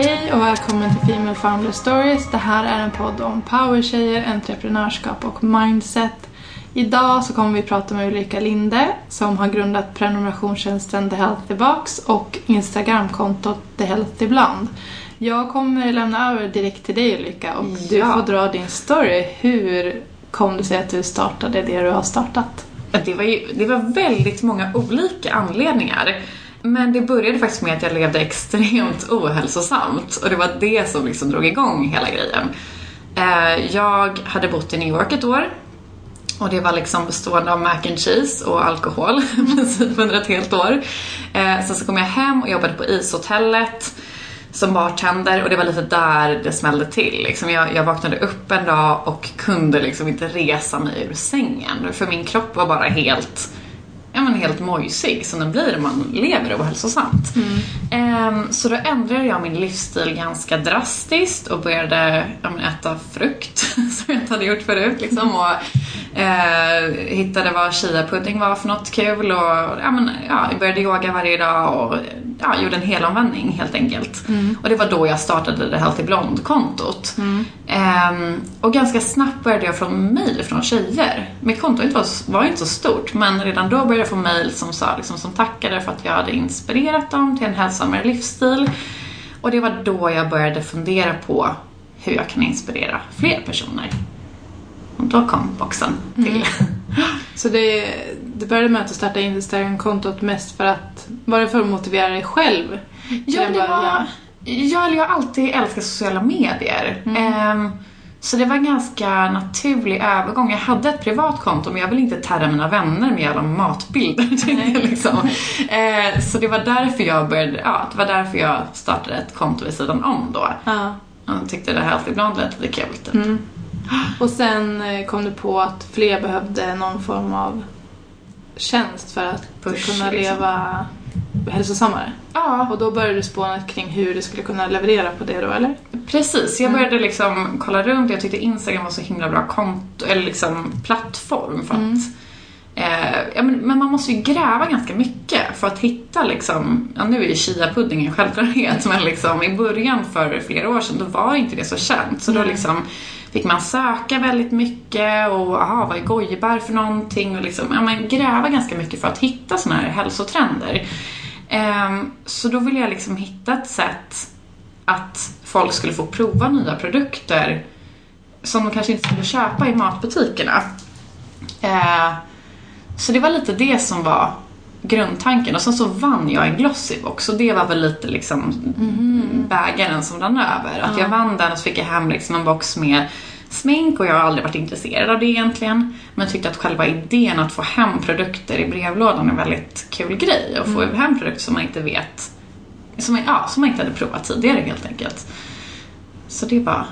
Hej och välkommen till Female Founder Stories. Det här är en podd om powertjejer, entreprenörskap och mindset. Idag så kommer vi prata med Ulrika Linde som har grundat prenumerationstjänsten The Healthy Box och Instagramkontot The Healthy Blond. Jag kommer lämna över direkt till dig Ulrika och du Ja. får dra din story. Hur kom det sig att du startade det du har startat? Det var, ju, det var väldigt många olika anledningar. Men det började faktiskt med att jag levde extremt ohälsosamt och det var det som liksom drog igång hela grejen. Eh, jag hade bott i New York ett år och det var liksom bestående av mac and cheese och alkohol i princip under ett helt år. Eh, sen så kom jag hem och jobbade på ishotellet som bartender och det var lite där det smällde till. Liksom jag, jag vaknade upp en dag och kunde liksom inte resa mig ur sängen för min kropp var bara helt ja, men helt mojsig som den blir om man lever ohälsosamt. Ehm, så då ändrade jag min livsstil ganska drastiskt och började ja, men äta frukt som jag inte hade gjort förut. Liksom, och eh, hittade vad chia-pudding var för något kul och ja, men, ja, jag började yoga varje dag och ja, gjorde en helomvändning helt enkelt. Och det var då jag startade det Healthy Blond-kontot. Ehm, och ganska snabbt började jag få mejl från tjejer. Mitt konto var, var inte så stort men redan då började jag få mejl som, sa, liksom, som tackade för att jag hade inspirerat dem till en hälsosammare livsstil. Och det var då jag började fundera på hur jag kan inspirera fler personer. Och då kom boxen till. Så det, det började med att du startade Instagram-kontot mest för att, var det för att motivera dig själv? Ja, det var... Ja, jag har alltid älskat sociala medier. Ehm, så det var en ganska naturlig övergång. Jag hade ett privat konto men jag ville inte tärra mina vänner med alla matbilder. liksom. Eh, så det var därför jag började, ja, det var därför jag startade ett konto vid sidan om då. Ja. Jag tyckte det här ibland lät lite kul. Typ. Och sen eh, kom du på att fler behövde någon form av tjänst för att Push, kunna liksom. leva hälsosammare. Ja, Och då började du spåna kring hur du skulle kunna leverera på det då, eller? Precis, jag började liksom kolla runt. Jag tyckte Instagram var så himla bra konto, eller liksom plattform för att eh, ja, men, men man måste ju gräva ganska mycket för att hitta liksom, ja nu är ju chia-pudding en självklarhet men liksom i början för flera år sedan då var inte det så känt. Så då liksom fick man söka väldigt mycket och aha, vad är gojbar för någonting och liksom, ja, men gräva ganska mycket för att hitta sådana här hälsotrender. Ehm, så då ville jag liksom hitta ett sätt att folk skulle få prova nya produkter som de kanske inte skulle köpa i matbutikerna. Ehm, så det var lite det som var grundtanken. Och sen så vann jag en Glossybox och det var väl lite liksom bägaren som rann över. Att jag vann den och så fick jag hem liksom en box med smink och jag har aldrig varit intresserad av det egentligen. Men tyckte att själva idén att få hem produkter i brevlådan är en väldigt kul grej. Och få hem produkter som man inte vet, som, man- ja, som man inte hade provat tidigare helt enkelt. Så det var,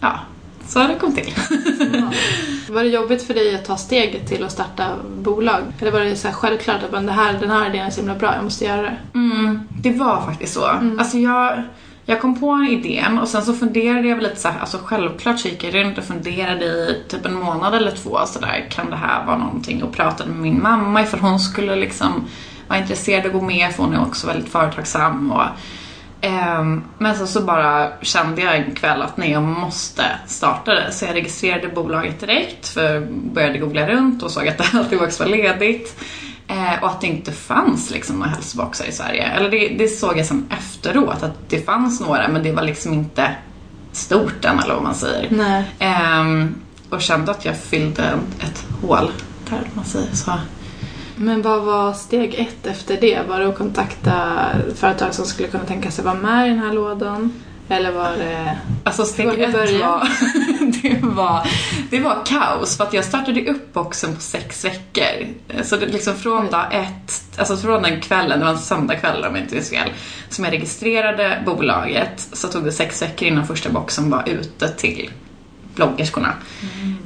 ja, så det kom till. Var det jobbigt för dig att ta steget till att starta bolag? Eller var det så här självklart att det här, den här idén är så himla bra, jag måste göra det? Mm, det var faktiskt så. Alltså jag, jag kom på idén och sen så funderade jag väl lite så här, alltså självklart så gick jag runt och funderade i typ en månad eller två sådär, kan det här vara någonting? Och pratade med min mamma ifall hon skulle liksom vara intresserad av att gå med för hon är också väldigt företagsam och ehm, men sen så bara kände jag en kväll att nej, jag måste starta det. Så jag registrerade bolaget direkt, för började googla runt och såg att det alltid var ledigt. Eh, och att det inte fanns liksom några hälsoboxar i Sverige. Eller det, det såg jag sen efteråt, att det fanns några men det var liksom inte stort än eller vad man säger. Ehm, och kände att jag fyllde ett hål där, man säger så. Men vad var steg ett efter det? Var det att kontakta företag som skulle kunna tänka sig vara med i den här lådan? Eller var det... Alltså steg Var det ett var, det var, det var kaos för att jag startade upp boxen på sex veckor. Så det liksom från dag ett, alltså från den kvällen, det var en söndagkväll om jag inte minns fel, som jag registrerade bolaget så tog det sex veckor innan första boxen var ute till bloggerskorna.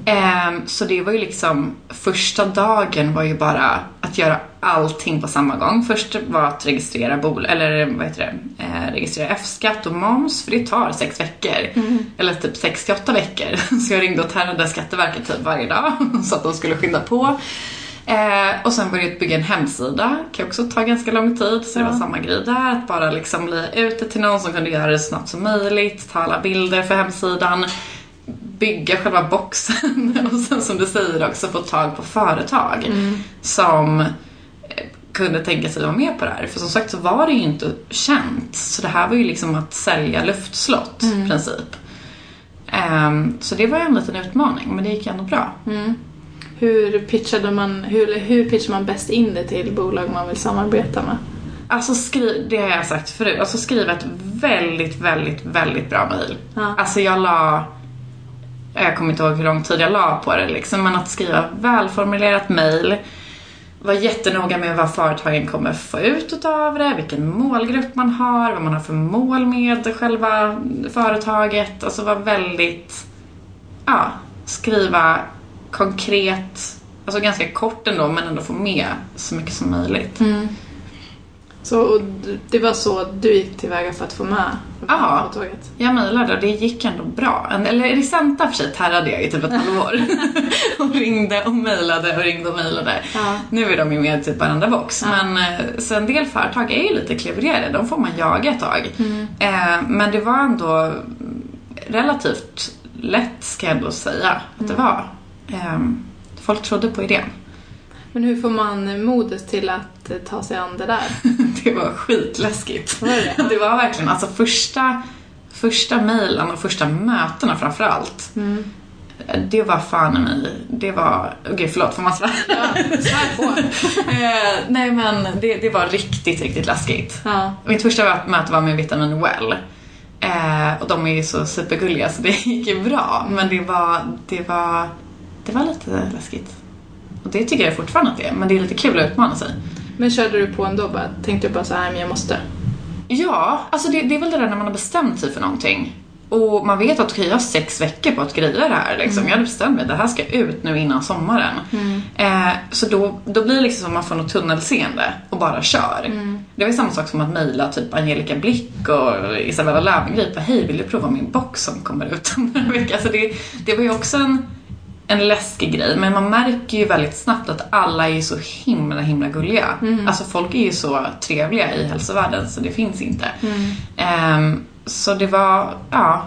Ehm, så det var ju liksom, första dagen var ju bara att göra allting på samma gång. Först var att registrera bol eller vad heter det, eh, registrera F-skatt och moms för det tar sex veckor. Eller typ 68 veckor. Så jag ringde och tärnade Skatteverket typ varje dag så att de skulle skynda på. Eh, och sen började jag bygga en hemsida, kan också ta ganska lång tid. Så det Ja. var samma grej där, att bara liksom bli ute till någon som kunde göra det så snabbt som möjligt, ta alla bilder för hemsidan, bygga själva boxen och sen som du säger också få tag på företag som eh, kunde tänka sig att vara med på det här. För som sagt så var det ju inte känt. Så det här var ju liksom att sälja luftslott i princip. Ehm, så det var ju en liten utmaning, men det gick ändå bra. Hur pitchade man, hur, hur pitchar man bäst in det till bolag man vill samarbeta med? Alltså skriv, det har jag sagt förut, alltså skriva ett väldigt, väldigt, väldigt bra mail. Ja. Alltså jag la, jag kommer inte ihåg hur lång tid jag la på det liksom, men att skriva välformulerat mail. Var jättenoga med vad företagen kommer få ut utav det, vilken målgrupp man har, vad man har för mål med själva företaget. Alltså var väldigt, ja, skriva konkret, alltså ganska kort ändå men ändå få med så mycket som möjligt. Mm. Så det var så du gick tillväga för att få med Ja. tåget? Jag mejlade och det gick ändå bra. Eller i Santa för sig terrade jag i typ ett halvår. och ringde och mejlade och ringde och mejlade. Ja. Nu är de ju med i typ varenda box. Men eh, så en del företag är ju lite klurigare. De får man jaga ett tag. Eh, men det var ändå relativt lätt ska jag ändå säga att det var. Eh, folk trodde på idén. Men hur får man modet till att eh, ta sig an det där? det var skitläskigt. Var det det? Var verkligen, alltså första, första mejlen och första mötena framför allt. Det var fan i mig, det var, okej okay, förlåt får man svära? Svär på! eh, nej men det, det var riktigt, riktigt läskigt. Ja. Mitt första möte var med Vitamin Well. Eh, och de är ju så supergulliga så det gick ju bra. Men det var, det var, det var lite läskigt. Och det tycker jag fortfarande att det är, men det är lite kul att utmana sig. Men körde du på ändå bara? Tänkte du bara så här, men jag måste? Ja, alltså det, det är väl det där när man har bestämt sig för någonting. Och man vet att okej, jag har sex veckor på att greja det här. Liksom. Jag hade bestämt mig det här ska ut nu innan sommaren. Eh, så då, då blir det liksom som att man får något tunnelseende och bara kör. Det var samma sak som att mejla typ Angelica Blick och Isabella Löwengrip. Hej, vill du prova min box som kommer ut om några veckor? Alltså det, det var ju också en, en läskig grej. Men man märker ju väldigt snabbt att alla är så himla, himla gulliga. Alltså folk är ju så trevliga i hälsovärlden så det finns inte. Ehm, så det var, ja.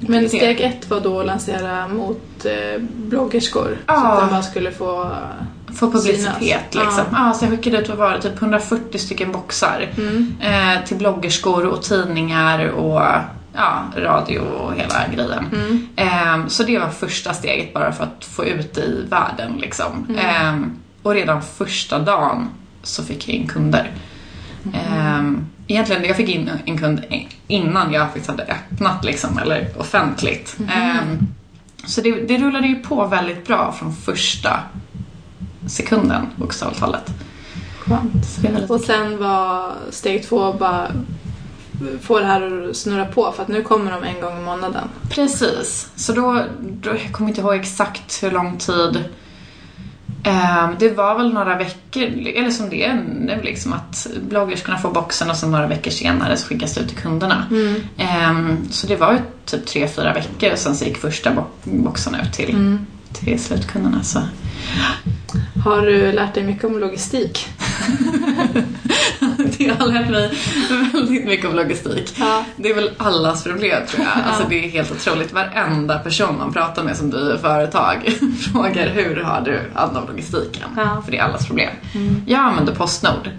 Men steg ett var då att lansera mot eh, bloggerskor. Så Ja. att de bara skulle få... Få publicitet Synas. liksom. Ja. Ja. så jag skickade ut, vad var det, typ 140 stycken boxar. Eh, till bloggerskor och tidningar och ja, radio och hela grejen. Eh, så det var första steget bara för att få ut det i världen liksom. Eh, och redan första dagen så fick jag in kunder. Eh, egentligen, jag fick in en kund innan jag faktiskt hade öppnat liksom, eller offentligt. Eh, så det, det rullade ju på väldigt bra från första sekunden, bokstavligt talat. Skönt. Och sen var steg två bara få det här att snurra på för att nu kommer de en gång i månaden. Precis. Så då, då jag kommer inte ihåg exakt hur lång tid. Ehm, det var väl några veckor, eller som det är nu liksom att bloggerskorna får boxen och sen några veckor senare så skickas det ut till kunderna. Ehm, så det var ju typ tre, fyra veckor och sen så gick första bo- boxen ut till, till slutkunderna. Så. Har du lärt dig mycket om logistik? det har lärt mig väldigt mycket om logistik. Ja. Det är väl allas problem tror jag. Alltså det är helt otroligt. Varenda person man pratar med som driver företag frågar hur har du hand om logistiken? Ja. För det är allas problem. Jag använder Postnord.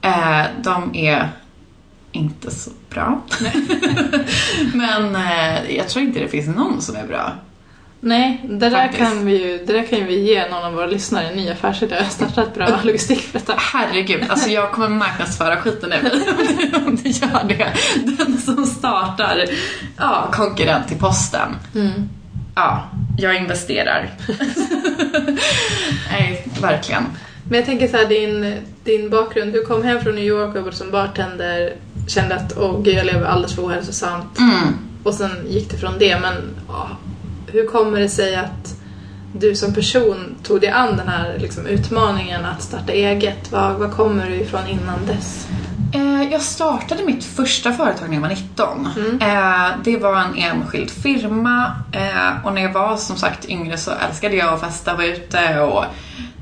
Eh, de är inte så bra. Men eh, jag tror inte det finns någon som är bra. Nej, det där, Faktiskt. kan vi ju, det där kan vi ge någon av våra lyssnare en ny affärsidé. Starta ett bra logistikföretag. Herregud, alltså jag kommer marknadsföra skiten nu om du gör det. Den som startar ja, konkurrent till posten. Ja, jag investerar. Nej, verkligen. Men jag tänker så här, din, din bakgrund. Du kom hem från New York och jobbade som bartender. Kände att åh gud, jag lever alldeles för ohälsosamt. Mm. Och sen gick det från det. Men ja, hur kommer det sig att du som person tog dig an den här liksom, utmaningen att starta eget? Var, var kommer du ifrån innan dess? Eh, jag startade mitt första företag när jag var 19. Eh, det var en enskild firma eh, och när jag var som sagt yngre så älskade jag att festa vara ute och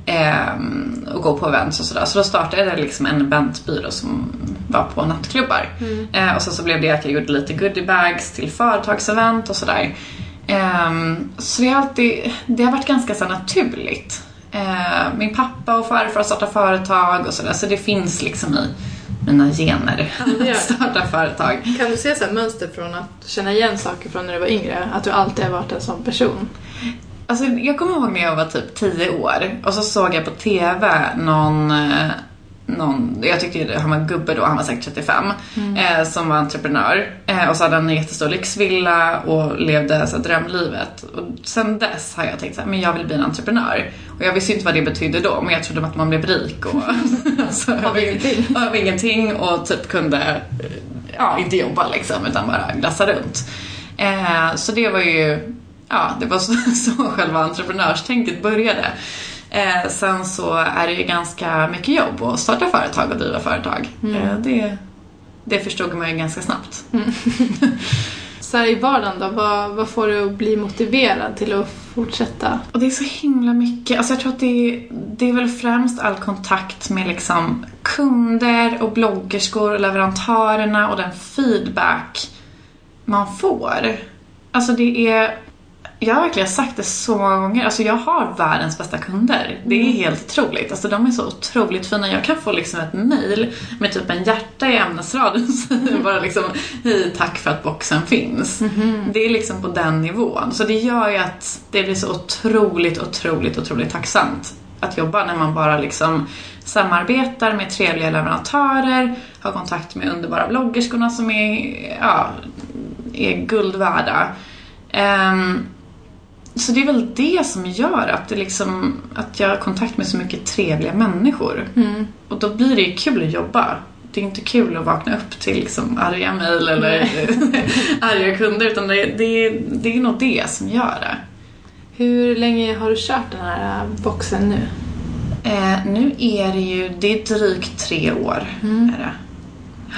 Ehm, och gå på events och sådär. Så då startade jag liksom en eventbyrå som var på nattklubbar. Eh, och sen så blev det att jag gjorde lite goodiebags till företagsevent och sådär. Ehm, så det har alltid, det har varit ganska så naturligt. Eh, min pappa och farfar har startat företag och sådär så det finns liksom i mina gener att starta företag. Kan du se så mönster från att känna igen saker från när du var yngre? Att du alltid har varit en sån person? Alltså, jag kommer ihåg när jag var typ 10 år och så såg jag på TV någon, eh, någon jag tyckte han var gubbe då, han var säkert 35, eh, som var entreprenör. Eh, och så hade han en jättestor lyxvilla och levde så här, drömlivet. Och sen dess har jag tänkt så här, men jag vill bli en entreprenör. Och jag visste inte vad det betydde då, men jag trodde att man blev rik och alltså, Av ingenting. av ingenting och typ kunde, eh, ja, inte jobba liksom, utan bara glassa runt. Eh, så det var ju, ja, det var så, så själva entreprenörstänket började. Eh, sen så är det ju ganska mycket jobb att starta företag och driva företag. Eh, det, det förstod man ju ganska snabbt. Så här i vardagen då, vad, vad får du att bli motiverad till att fortsätta? Och det är så himla mycket. Alltså jag tror att det är, det är väl främst all kontakt med liksom kunder och bloggerskor och leverantörerna och den feedback man får. Alltså det är... Jag har verkligen sagt det så många gånger. Alltså jag har världens bästa kunder. Det är helt otroligt. Alltså de är så otroligt fina. Jag kan få liksom ett mail med typ en hjärta i ämnesraden säger bara liksom Hej, tack för att boxen finns. Det är liksom på den nivån. Så det gör ju att det blir så otroligt, otroligt, otroligt tacksamt att jobba när man bara liksom samarbetar med trevliga leverantörer, har kontakt med underbara bloggerskorna som är, ja, är guld värda. Ehm, så det är väl det som gör att, det liksom, att jag har kontakt med så mycket trevliga människor. Och då blir det ju kul att jobba. Det är inte kul att vakna upp till liksom arga mejl eller arga kunder utan det, det, det är nog det som gör det. Hur länge har du kört den här äh, boxen nu? Eh, nu är det ju, det är drygt tre år. Är det.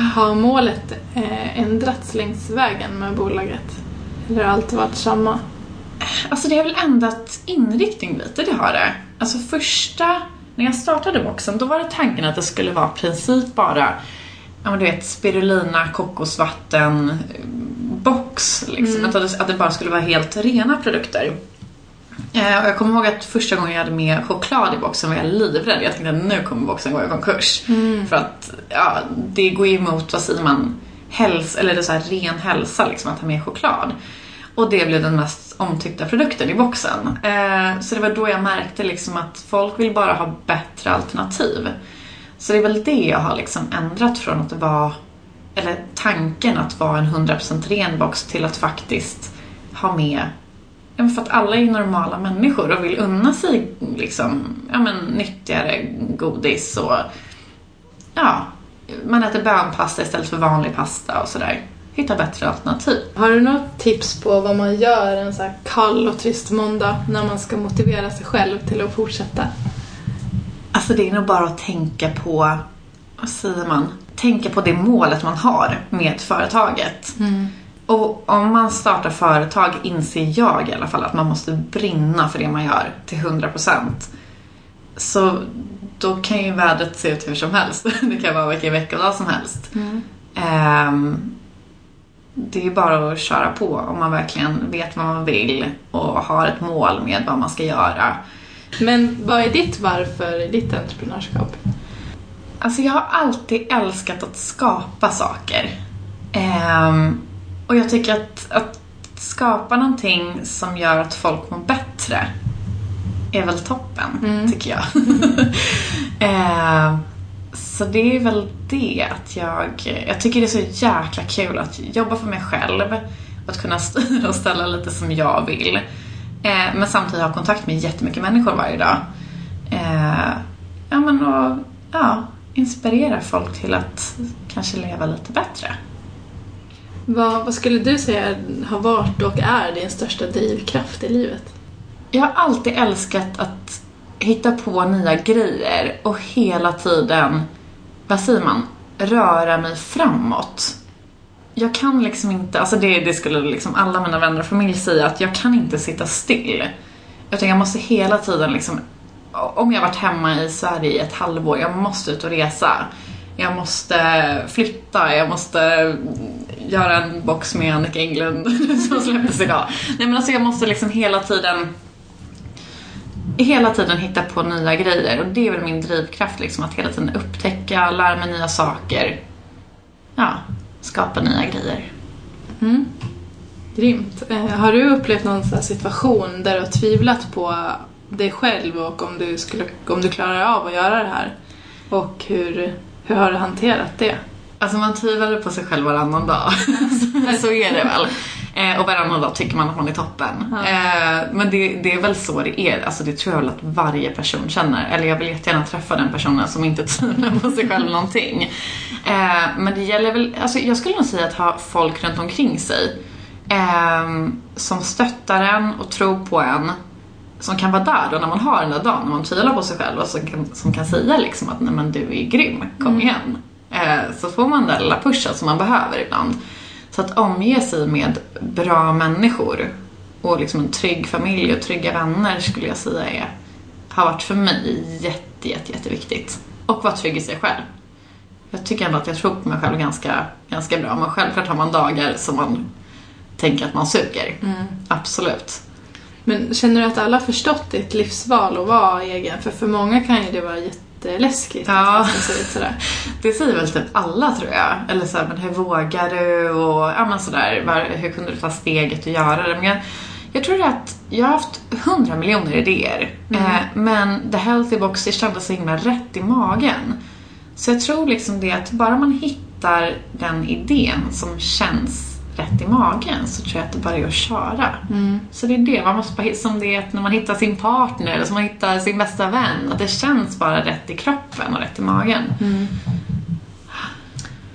Har målet eh, ändrats längs vägen med bolaget? Eller har allt varit samma? Alltså det har väl ändrat inriktning lite, det har det. Alltså första, när jag startade boxen, då var det tanken att det skulle vara princip bara, ja men du vet, spirulina, kokosvatten, box liksom. Det, att det bara skulle vara helt rena produkter. Eh, och jag kommer ihåg att första gången jag hade med choklad i boxen var jag livrädd. Jag tänkte att nu kommer boxen gå i konkurs. För att ja, det går ju emot, vad säger man, häls eller det så här ren hälsa liksom att ha med choklad. Och det blev den mest omtyckta produkten i boxen. Eh, så det var då jag märkte liksom att folk vill bara ha bättre alternativ. Så det är väl det jag har liksom ändrat från att det var, eller tanken att vara en 100% ren box till att faktiskt ha med Ja, för att alla är ju normala människor och vill unna sig liksom, ja, men, nyttigare godis och ja, man äter bönpasta istället för vanlig pasta och sådär. Hitta bättre alternativ. Har du något tips på vad man gör en så här kall och trist måndag när man ska motivera sig själv till att fortsätta? Alltså det är nog bara att tänka på, vad säger man? Tänka på det målet man har med företaget. Och om man startar företag inser jag i alla fall att man måste brinna för det man gör till 100%. Så då kan ju vädret se ut hur som helst. Det kan vara vilken veckodag som helst. Ehm, det är bara att köra på om man verkligen vet vad man vill och har ett mål med vad man ska göra. Men vad är ditt varför i ditt entreprenörskap? Alltså jag har alltid älskat att skapa saker. Ehm, och jag tycker att, att skapa någonting som gör att folk mår bättre är väl toppen, tycker jag. Ehm, så det är väl det att jag, jag tycker det är så jäkla kul att jobba för mig själv. Att kunna styra och ställa lite som jag vill. Eh, men samtidigt ha kontakt med jättemycket människor varje dag. Eh, ja men och, ja, inspirera folk till att kanske leva lite bättre. Vad, vad skulle du säga har varit och är din största drivkraft i livet? Jag har alltid älskat att hitta på nya grejer och hela tiden, vad säger man, röra mig framåt. Jag kan liksom inte, alltså det, det skulle liksom alla mina vänner och familj säga att jag kan inte sitta still. Utan jag måste hela tiden liksom om jag varit hemma i Sverige i ett halvår, jag måste ut och resa. Jag måste flytta, jag måste göra en box med Annika Englund som släpptes idag. Nej men alltså jag måste liksom hela tiden hela tiden hitta på nya grejer och det är väl min drivkraft liksom att hela tiden upptäcka, lära mig nya saker. Ja, skapa nya grejer. Mm. Grymt. Eh, har du upplevt någon sån här situation där du har tvivlat på dig själv och om du, skulle, om du klarar av att göra det här? Och hur, hur har du hanterat det? Alltså man tvivlar på sig själv varannan dag. så är det väl. Eh, och varannan dag tycker man att man är toppen. Ja. Eh, men det, det är väl så det är. Alltså det tror jag väl att varje person känner. Eller jag vill jättegärna träffa den personen som inte tvivlar på sig själv någonting. Eh, men det gäller väl, alltså jag skulle nog säga att ha folk runt omkring sig. Eh, som stöttar en och tror på en. Som kan vara där då när man har den där dagen, när man tvivlar på sig själv och som kan, som kan säga liksom att nej men du är grym, kom igen. Eh, så får man den lilla pushen som man behöver ibland. Så att omge sig med bra människor och liksom en trygg familj och trygga vänner skulle jag säga är, har varit för mig jätte, jätte, jätteviktigt. Och vara trygg i sig själv. Jag tycker ändå att jag tror på mig själv ganska, ganska bra. Men självklart har man dagar som man tänker att man suger. Absolut. Men känner du att alla har förstått ditt livsval och vara egen? För för många kan ju det vara jätteläskigt. Ja. att det ut sådär. Det säger väl typ alla tror jag. Eller så här, men hur vågar du? Och ja men sådär, var, hur kunde du ta steget och göra det? Men jag, jag tror att jag har haft hundra miljoner idéer. Eh, men The Healthy Box, kändes så himla rätt i magen. Så jag tror liksom det att bara man hittar den idén som känns rätt i magen så tror jag att det bara är att köra. Så det är det, man måste bara som det är när man hittar sin partner eller som man hittar sin bästa vän, att det känns bara rätt i kroppen och rätt i magen.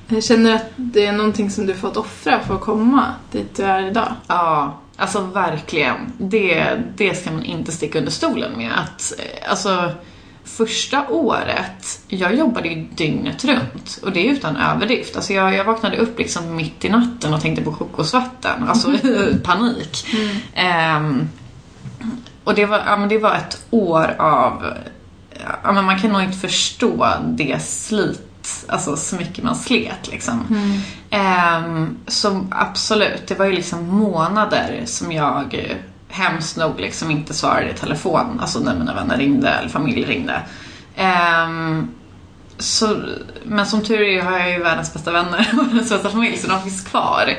Jag känner att det är någonting som du fått offra för att komma dit du är idag. Ja, alltså verkligen. Det, det ska man inte sticka under stolen med. Att, eh, alltså, första året, jag jobbade ju dygnet runt. Och det är utan överdrift. Alltså jag, jag vaknade upp liksom mitt i natten och tänkte på kokosvatten. Alltså i panik. Ehm, och det var, ja, men det var ett år av... Ja, men man kan nog inte förstå det slit, alltså så mycket man slet liksom. Ehm, så absolut, det var ju liksom månader som jag hemskt nog liksom inte svarade i telefon, alltså när mina vänner ringde eller familj ringde. Ehm, så, men som tur är har jag ju världens bästa vänner och världens bästa familj så de finns kvar.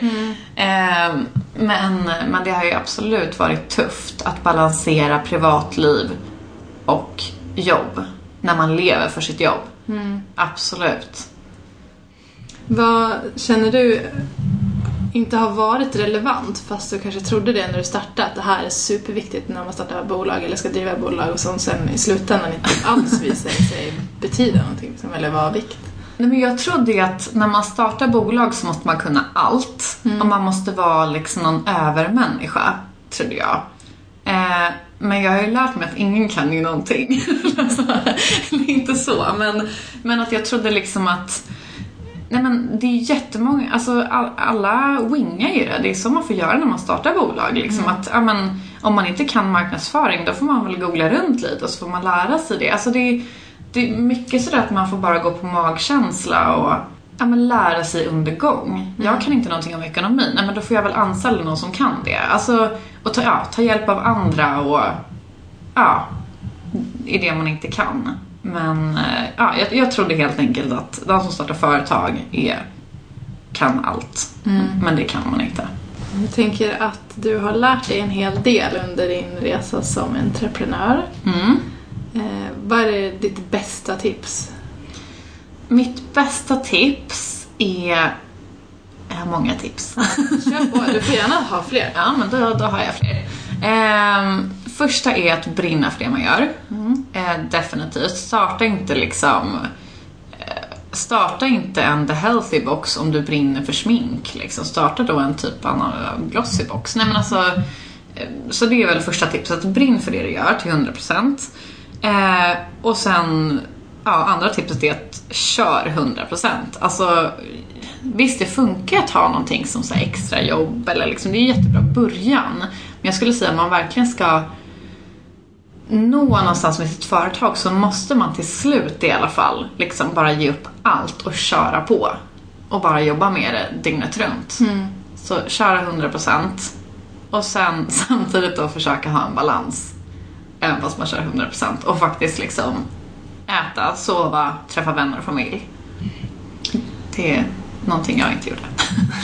Ehm, men, men det har ju absolut varit tufft att balansera privatliv och jobb när man lever för sitt jobb. Absolut. Vad känner du inte har varit relevant fast du kanske trodde det när du startade att det här är superviktigt när man startar bolag eller ska driva bolag och som sen i slutändan inte alls visar sig betyda någonting liksom, eller vara vikt? Nej, men jag trodde ju att när man startar bolag så måste man kunna allt. Och man måste vara liksom någon övermänniska, trodde jag. Eh, men jag har ju lärt mig att ingen kan ju någonting. Inte så, men, men att jag trodde liksom att Nej men det är jättemånga, alltså all, alla wingar ju det. Det är så man får göra när man startar bolag. Liksom att, ja, men, om man inte kan marknadsföring då får man väl googla runt lite och så får man lära sig det. Alltså det, är- det är mycket sådär att man får bara gå på magkänsla och ja, men lära sig under gång. Jag kan inte någonting om ekonomi, nej men då får jag väl anställa någon som kan det. Alltså, och ta, ja, ta hjälp av andra och ja, i det man inte kan. Men eh, ja, jag, jag trodde helt enkelt att de som startar företag är, kan allt. Men det kan man inte. Jag tänker att du har lärt dig en hel del under din resa som entreprenör. Mm. Eh, vad är ditt bästa tips? Mitt bästa tips är... Jag har många tips. Kör på, du får gärna ha fler. Ja, men då, då har jag fler. Ehm, första är att brinna för det man gör. Eh, definitivt. Starta inte liksom... eh, Starta inte en The Healthy Box om du brinner för smink. Liksom. Starta då en typ av Glossy Box. Nej, men alltså, eh, så det är väl första tipset. Brinn för det du gör till 100%. Eh, och sen, ja, andra tipset är att kör 100%. Alltså, visst det funkar att ha någonting som så extra jobb eller liksom, det är jättebra början. Men jag skulle säga att man verkligen ska nå någonstans med sitt företag så måste man till slut i alla fall liksom bara ge upp allt och köra på. Och bara jobba med det dygnet runt. Så köra 100% och sen samtidigt då försöka ha en balans. Även fast man kör 100% och faktiskt liksom äta, sova, träffa vänner och familj. Det är någonting jag inte gjorde.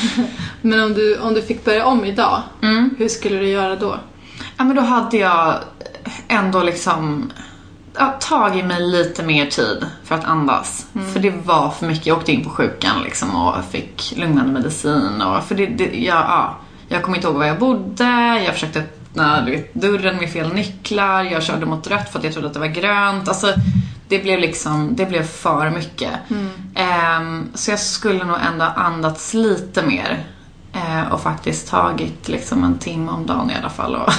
Men om du, om du fick börja om idag, Mm. hur skulle du göra då? Ja men då hade jag ändå liksom ja, tagit mig lite mer tid för att andas. För det var för mycket. Jag åkte in på sjukan liksom och fick lugnande medicin. Och, för det, det, jag, ja, jag kommer inte ihåg var jag bodde. Jag försökte öppna du vet, dörren med fel nycklar. Jag körde mot rött för att jag trodde att det var grönt. Alltså, det blev liksom, det blev för mycket. Ehm, så jag skulle nog ändå andats lite mer. Eh, och faktiskt tagit liksom en timme om dagen i alla fall och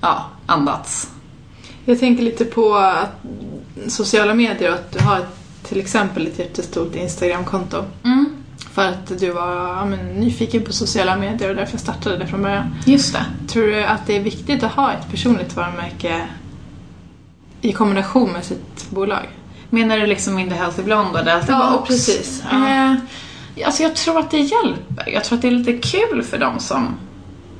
ja, andats. Jag tänker lite på att sociala medier och att du har till exempel ett jättestort Instagramkonto. Mm, För att du var ja, nyfiken på sociala medier och därför startade det från början. just det. Tror du att det är viktigt att ha ett personligt varumärke i kombination med sitt bolag? Menar du liksom in the healthy blonde och Delta Ja, Box? precis. Ja. Eh, alltså jag tror att det hjälper. Jag tror att det är lite kul för dem som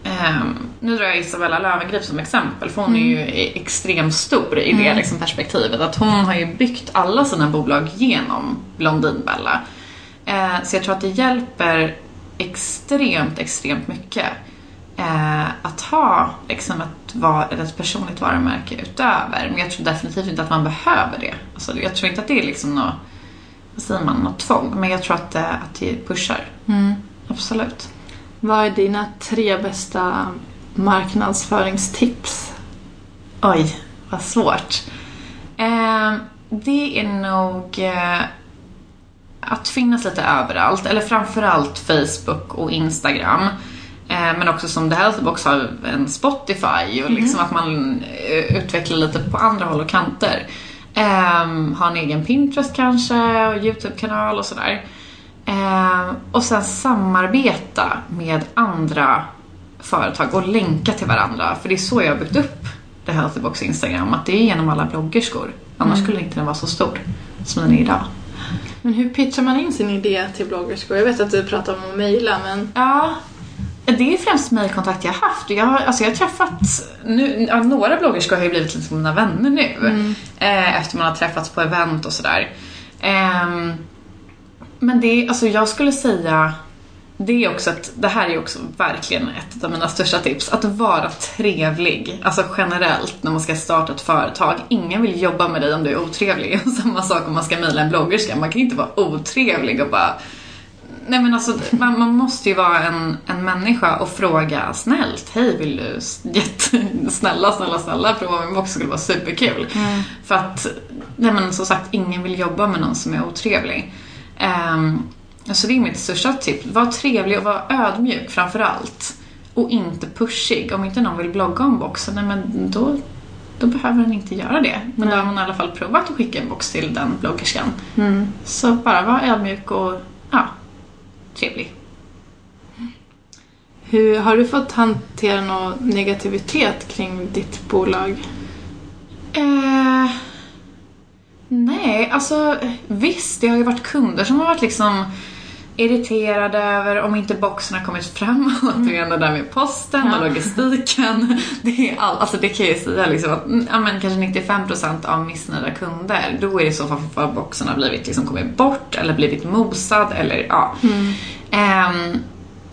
ehm, nu drar jag Isabella Löwengrip som exempel för hon är ju e- extremt stor i det liksom, perspektivet. Att hon har ju byggt alla sina bolag genom Blondinbella. Eh, så jag tror att det hjälper extremt, extremt mycket. Eh, att ha liksom ett, var, ett personligt varumärke utöver. Men jag tror definitivt inte att man behöver det. Alltså, jag tror inte att det är liksom något, vad säger man, något tvång. Men jag tror att, det- att det pushar. Absolut. Vad är dina tre bästa marknadsföringstips? Oj, vad svårt. Eh, det är nog eh, att finnas lite överallt, eller framförallt Facebook och Instagram. Eh, men också som The Healthy Box har en Spotify och liksom att man eh, utvecklar lite på andra håll och kanter. Eh, ha en egen Pinterest kanske och YouTube-kanal och sådär. Eh, och sen samarbeta med andra företag och länka till varandra. För det är så jag har byggt upp The Healthy Box Instagram. Att det är genom alla bloggerskor. Annars skulle inte den vara så stor som den är idag. Men hur pitchar man in sin idé till bloggerskor? Jag vet att du pratar om att mejla men Ja, det är främst mejlkontakt jag haft. Jag har, alltså jag har träffat, nu, ja, några bloggerskor har ju blivit liksom mina vänner nu. Eh, efter man har träffats på event och sådär. Ehm, men det är, alltså jag skulle säga, det är också att, det här är också verkligen ett av mina största tips. Att vara trevlig, alltså generellt när man ska starta ett företag. Ingen vill jobba med dig om du är otrevlig. Samma sak om man ska mejla en bloggerska. Man kan inte vara otrevlig och bara Nej men alltså man, man måste ju vara en, en människa och fråga snällt, hej vill du, jätte, snälla, snälla, snälla prova min box, det skulle vara superkul. För att, nej men som sagt, ingen vill jobba med någon som är otrevlig. Um, så det är mitt största tips, var trevlig och var ödmjuk framför allt. Och inte pushig. Om inte någon vill blogga om boxen, nej men då, då behöver den inte göra det. Men då har man i alla fall provat att skicka en box till den bloggerskan. Så bara var ödmjuk och ja, trevlig. hur, har du fått hantera någon negativitet kring ditt bolag? Eh, nej, alltså visst, det har ju varit kunder som har varit liksom irriterade över om inte boxen har kommit fram. Återigen det där med posten och logistiken. Det, är all, alltså det kan jag ju säga liksom att mm, ja, men kanske 95% av missnöjda kunder, då är det i så fall för att boxen har blivit, liksom, kommit bort eller blivit mosad eller ja. Ehm,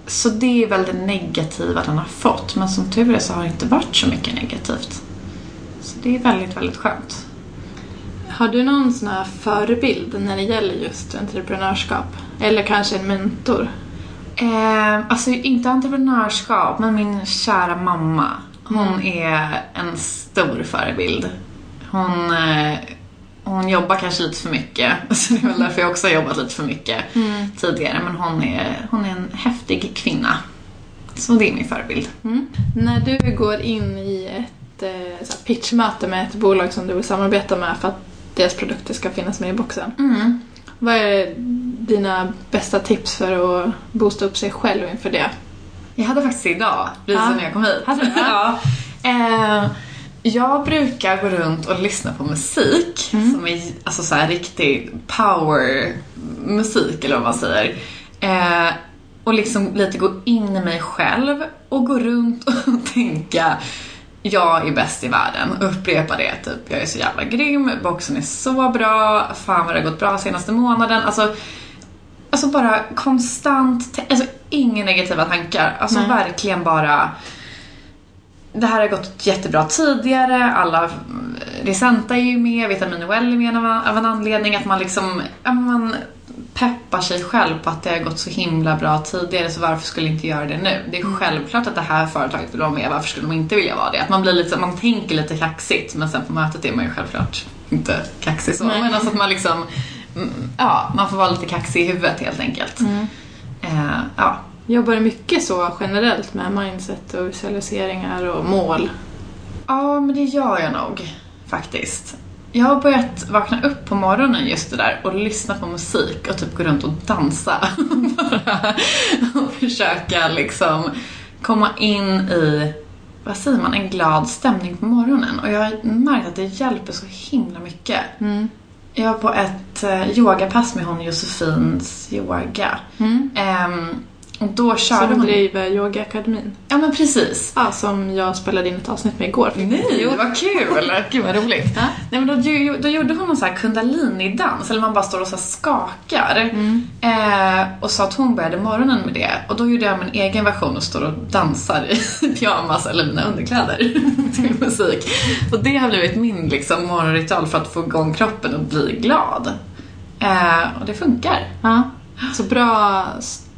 så det är väl det negativa den har fått. Men som tur är så har det inte varit så mycket negativt. Så det är väldigt, väldigt skönt. Har du någon sån här förebild när det gäller just entreprenörskap? Eller kanske en mentor? Eh, alltså inte entreprenörskap, men min kära mamma. Hon Mm. är en stor förebild. Hon, eh, hon jobbar kanske lite för mycket, så det är väl därför jag också har jobbat lite för mycket Mm. tidigare. Men hon är, hon är en häftig kvinna. Så det är min förebild. När du går in i ett eh, pitchmöte med ett bolag som du vill samarbeta med för att deras produkter ska finnas med i boxen. Mm. Vad är dina bästa tips för att boosta upp sig själv inför det? Jag hade faktiskt idag, precis Ja. när jag kom hit. Ja. Eh, Jag brukar gå runt och lyssna på musik som är alltså så här riktig power musik eller vad man säger. Eh, och liksom lite gå in i mig själv och gå runt och tänka jag är bäst i världen. Upprepa det typ. Jag är så jävla grym, boxen är så bra, fan vad det har gått bra senaste månaden. Alltså, alltså bara konstant, alltså inga negativa tankar. Alltså Nej. verkligen bara det här har gått jättebra tidigare, alla Risenta är ju med, Vitamin Well är med av, en anledning. Att man liksom, man peppar sig själv på att det har gått så himla bra tidigare så varför skulle inte göra det nu? Det är självklart att det här företaget vill vara med, varför skulle de inte vilja vara det? Att man blir lite, man tänker lite kaxigt men sen på mötet är man ju självklart inte kaxig så. Nej. Men alltså att man liksom, mm, ja, man får vara lite kaxig i huvudet helt enkelt. Eh, ja. Jobbar mycket så generellt med mindset och visualiseringar och mål? Ja, men det gör jag nog faktiskt. Jag har börjat vakna upp på morgonen just det där och lyssna på musik och typ gå runt och dansa. Och försöka liksom komma in i, vad säger man, en glad stämning på morgonen. Och jag har märkt att det hjälper så himla mycket. Jag var på ett eh, yogapass med hon Josefins yoga. Ehm, och då körde hon... driver yogaakademin. Ja men precis. Ja, som jag spelade in ett avsnitt med igår. Nej, vad kul! Gud vad roligt. Ja. Nej, men då, då gjorde hon en sån här kundalini-dans, eller man bara står och så skakar. Eh, och sa att hon började morgonen med det. Och då gjorde jag min egen version och står och dansar i pyjamas eller mina underkläder till musik. Och det har blivit min liksom, morgonritual för att få igång kroppen och bli glad. Eh, och det funkar. Ja. Så bra,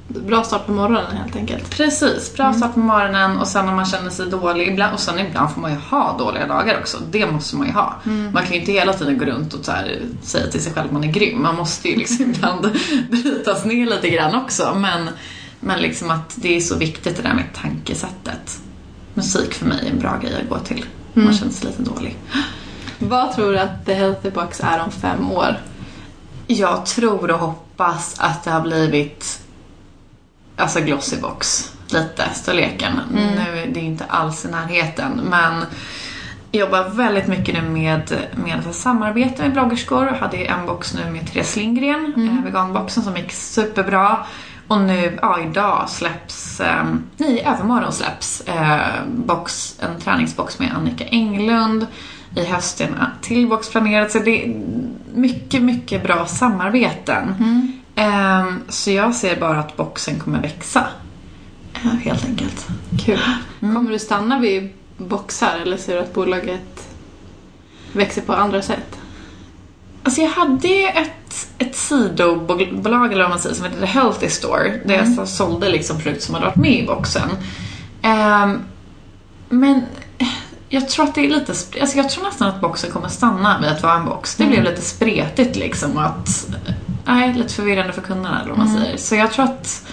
bra start på morgonen helt enkelt. Precis, bra start på morgonen och sen om man känner sig dålig ibland, och sen ibland får man ju ha dåliga dagar också. Det måste man ju ha. Man kan ju inte hela tiden gå runt och så här, säga till sig själv att man är grym. Man måste ju liksom ibland brytas ner lite grann också. Men, men liksom att det är så viktigt det där med tankesättet. Musik för mig är en bra grej att gå till om man känner sig lite dålig. Vad tror du att The Healthy Box är om fem år? Jag tror och hoppas att det har blivit alltså Glossybox lite, storleken. Nu är det inte alls i närheten men jag jobbar väldigt mycket nu med, med ett samarbete med bloggerskor. Hade en box nu med Therese Lindgren, eh, veganboxen som gick superbra. Och nu, ja idag släpps, eh, nej övermorgon släpps eh, box, en träningsbox med Annika Englund. I höst en till box planerad. Så det är mycket, mycket bra samarbeten. Eh, så jag ser bara att boxen kommer växa. Eh, helt enkelt. Kul. Kommer du stanna vid boxar eller ser du att bolaget växer på andra sätt? Alltså jag hade ju ett, ett sidobolag eller vad man säger som heter The Healthy Store. Där jag så sålde liksom produkter som hade varit med i boxen. Ehm, men jag tror att det är lite, alltså jag tror nästan att boxen kommer stanna vid att vara en box. Det blev lite spretigt liksom att, nej, lite förvirrande för kunderna eller vad man säger. Så jag tror att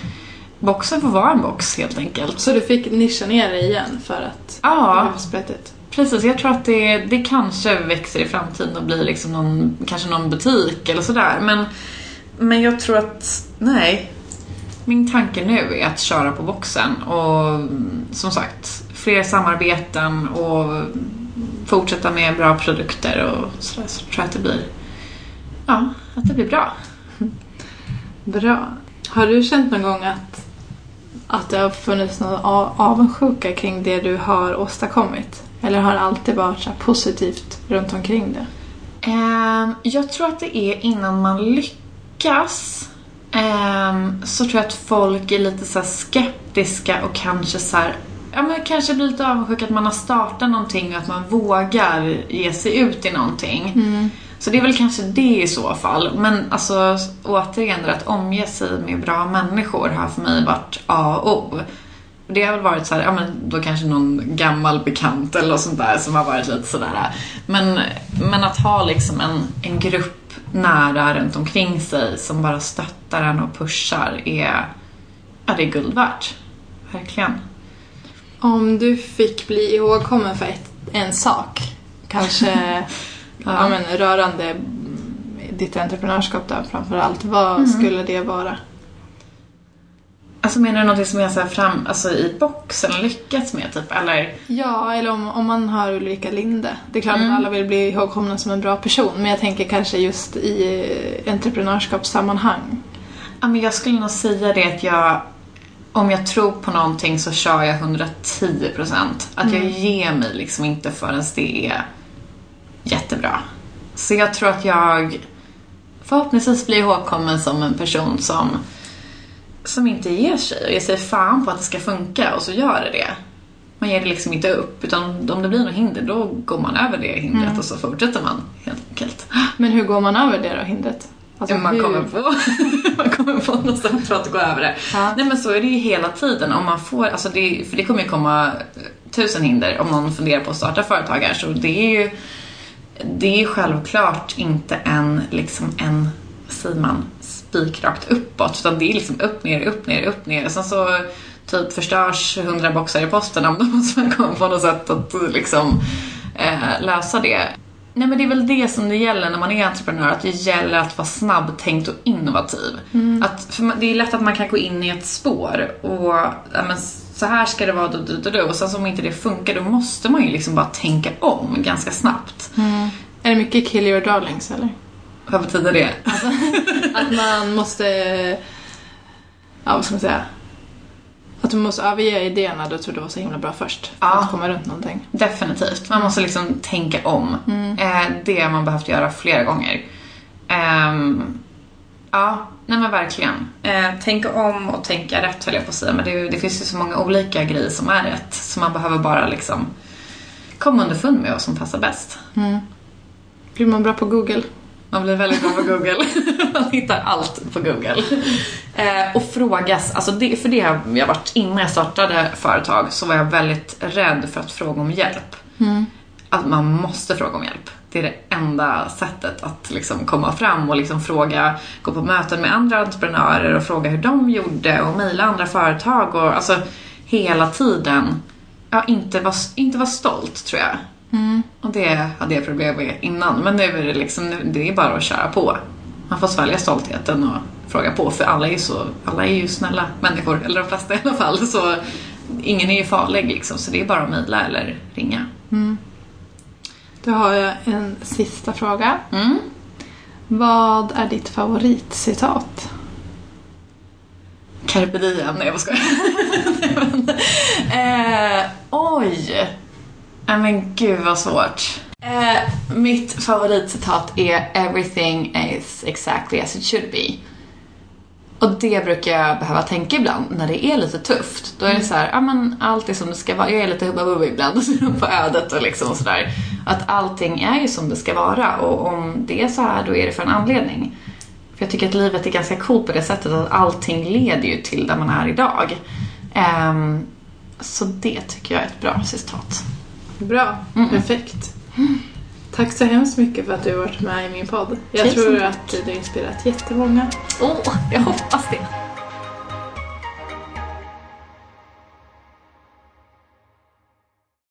boxen får vara en box helt enkelt. Så du fick nischa ner dig igen för att Ja. det blev för sprättigt? Precis, jag tror att det, det kanske växer i framtiden och blir liksom någon, kanske någon butik eller sådär. Men, men jag tror att, nej. Min tanke nu är att köra på boxen och mm, som sagt, fler samarbeten och fortsätta med bra produkter och sådär. Så tror jag att det blir, ja, att det blir bra. Bra. Har du känt någon gång att, att det har funnits någon avundsjuka kring det du har åstadkommit? Eller har det alltid varit så positivt runt omkring det? Ehm, jag tror att det är innan man lyckas ehm, så tror jag att folk är lite så skeptiska och kanske så här, ja men kanske blir lite avundsjuka att man har startat någonting och att man vågar ge sig ut i någonting. Så det är väl kanske det i så fall. Men alltså återigen, att omge sig med bra människor har för mig varit A och O. Det har väl varit så här, ja men då kanske någon gammal bekant eller något sånt där som har varit lite sådär. Men, men att ha liksom en, en grupp nära runt omkring sig som bara stöttar en och pushar är, ja det är guld värt. Verkligen. Om du fick bli ihågkommen för ett, en sak, kanske ja. men, rörande mm, ditt entreprenörskap då framför allt, vad skulle det vara? Alltså menar du något som är så fram, alltså i boxen lyckats med typ, eller? Ja, eller om, om man har Ulrika Linde. Det är klart Mm. att alla vill bli ihågkomna som en bra person, men jag tänker kanske just i entreprenörskapssammanhang. Ja, men jag skulle nog säga det att jag, om jag tror på någonting så kör jag 110 procent. Att jag ger mig liksom inte förrän det är jättebra. Så jag tror att jag förhoppningsvis blir ihågkommen som en person som, som inte ger sig och ger sig fan på att det ska funka och så gör det det. Man ger det liksom inte upp utan om det blir något hinder då går man över det hindret och så fortsätter man helt enkelt. Men hur går man över det då, hindret? Alltså, man, hur- kommer på, man kommer på något sätt för att gå över det. Ja. Nej men så är det ju hela tiden. Om man får, alltså det, för det kommer ju komma tusen hinder om någon funderar på att starta företag här. Så det är ju, det är ju självklart inte en, liksom en, säger man, spikrakt uppåt. Utan det är liksom upp, ner, upp, ner, upp, ner. Sen så typ förstörs hundra boxar i posten. Då måste man komma på något sätt att liksom eh, lösa det. Nej men det är väl det som det gäller när man är entreprenör, att det gäller att vara snabbtänkt och innovativ. Att, för det är lätt att man kan gå in i ett spår och ja, men, så här ska det vara, du, du, du. och sen så om inte det funkar då måste man ju liksom bara tänka om ganska snabbt. Är det mycket kill your darlings eller? Vad betyder det? Att man måste... Ja, vad ska man säga? Att du måste överge idéerna du trodde var så himla bra först. För Ja. att komma runt någonting. Definitivt. Man måste liksom tänka om. Eh, det har man behövt göra flera gånger. Ehm, ja, nej men verkligen. Eh, tänka om och tänka rätt höll jag på att säga. Men det, det finns ju så många olika grejer som är rätt. Så man behöver bara liksom komma underfund med vad som passar bäst. Blir man bra på Google? Man blir väldigt bra på Google. Man hittar allt på Google. Eh, och frågas, alltså det, för det har jag varit innan jag startade företag så var jag väldigt rädd för att fråga om hjälp. Att man måste fråga om hjälp. Det är det enda sättet att liksom komma fram och liksom fråga, gå på möten med andra entreprenörer och fråga hur de gjorde och mejla andra företag och alltså hela tiden, ja inte vara inte var stolt tror jag. Och det hade jag problem med innan. Men nu är det liksom, det är bara att köra på. Man får svälja stoltheten och fråga på. För alla är ju så, alla är ju snälla människor. Eller de flesta i alla fall. Så ingen är ju farlig liksom. Så det är bara att mejla eller ringa. Då har jag en sista fråga. Mm. Vad är ditt favoritcitat? Carpe diem. Nej jag skojar. Eh, oj. Nej men gud vad svårt. Eh, mitt favoritcitat är “Everything is exactly as it should be”. Och det brukar jag behöva tänka ibland när det är lite tufft. Då är det så här, ja men allt är som det ska vara. Jag är lite hubba bubba ibland på ödet och liksom och sådär. Att allting är ju som det ska vara och om det är så här då är det för en anledning. För jag tycker att livet är ganska coolt på det sättet att allting leder ju till där man är idag. Ehm, så det tycker jag är ett bra citat. Bra, perfekt. Tack så hemskt mycket för att du har varit med i min podd. Jag Tusen tror tack. att du har inspirerat jättemånga. Åh, jag hoppas det.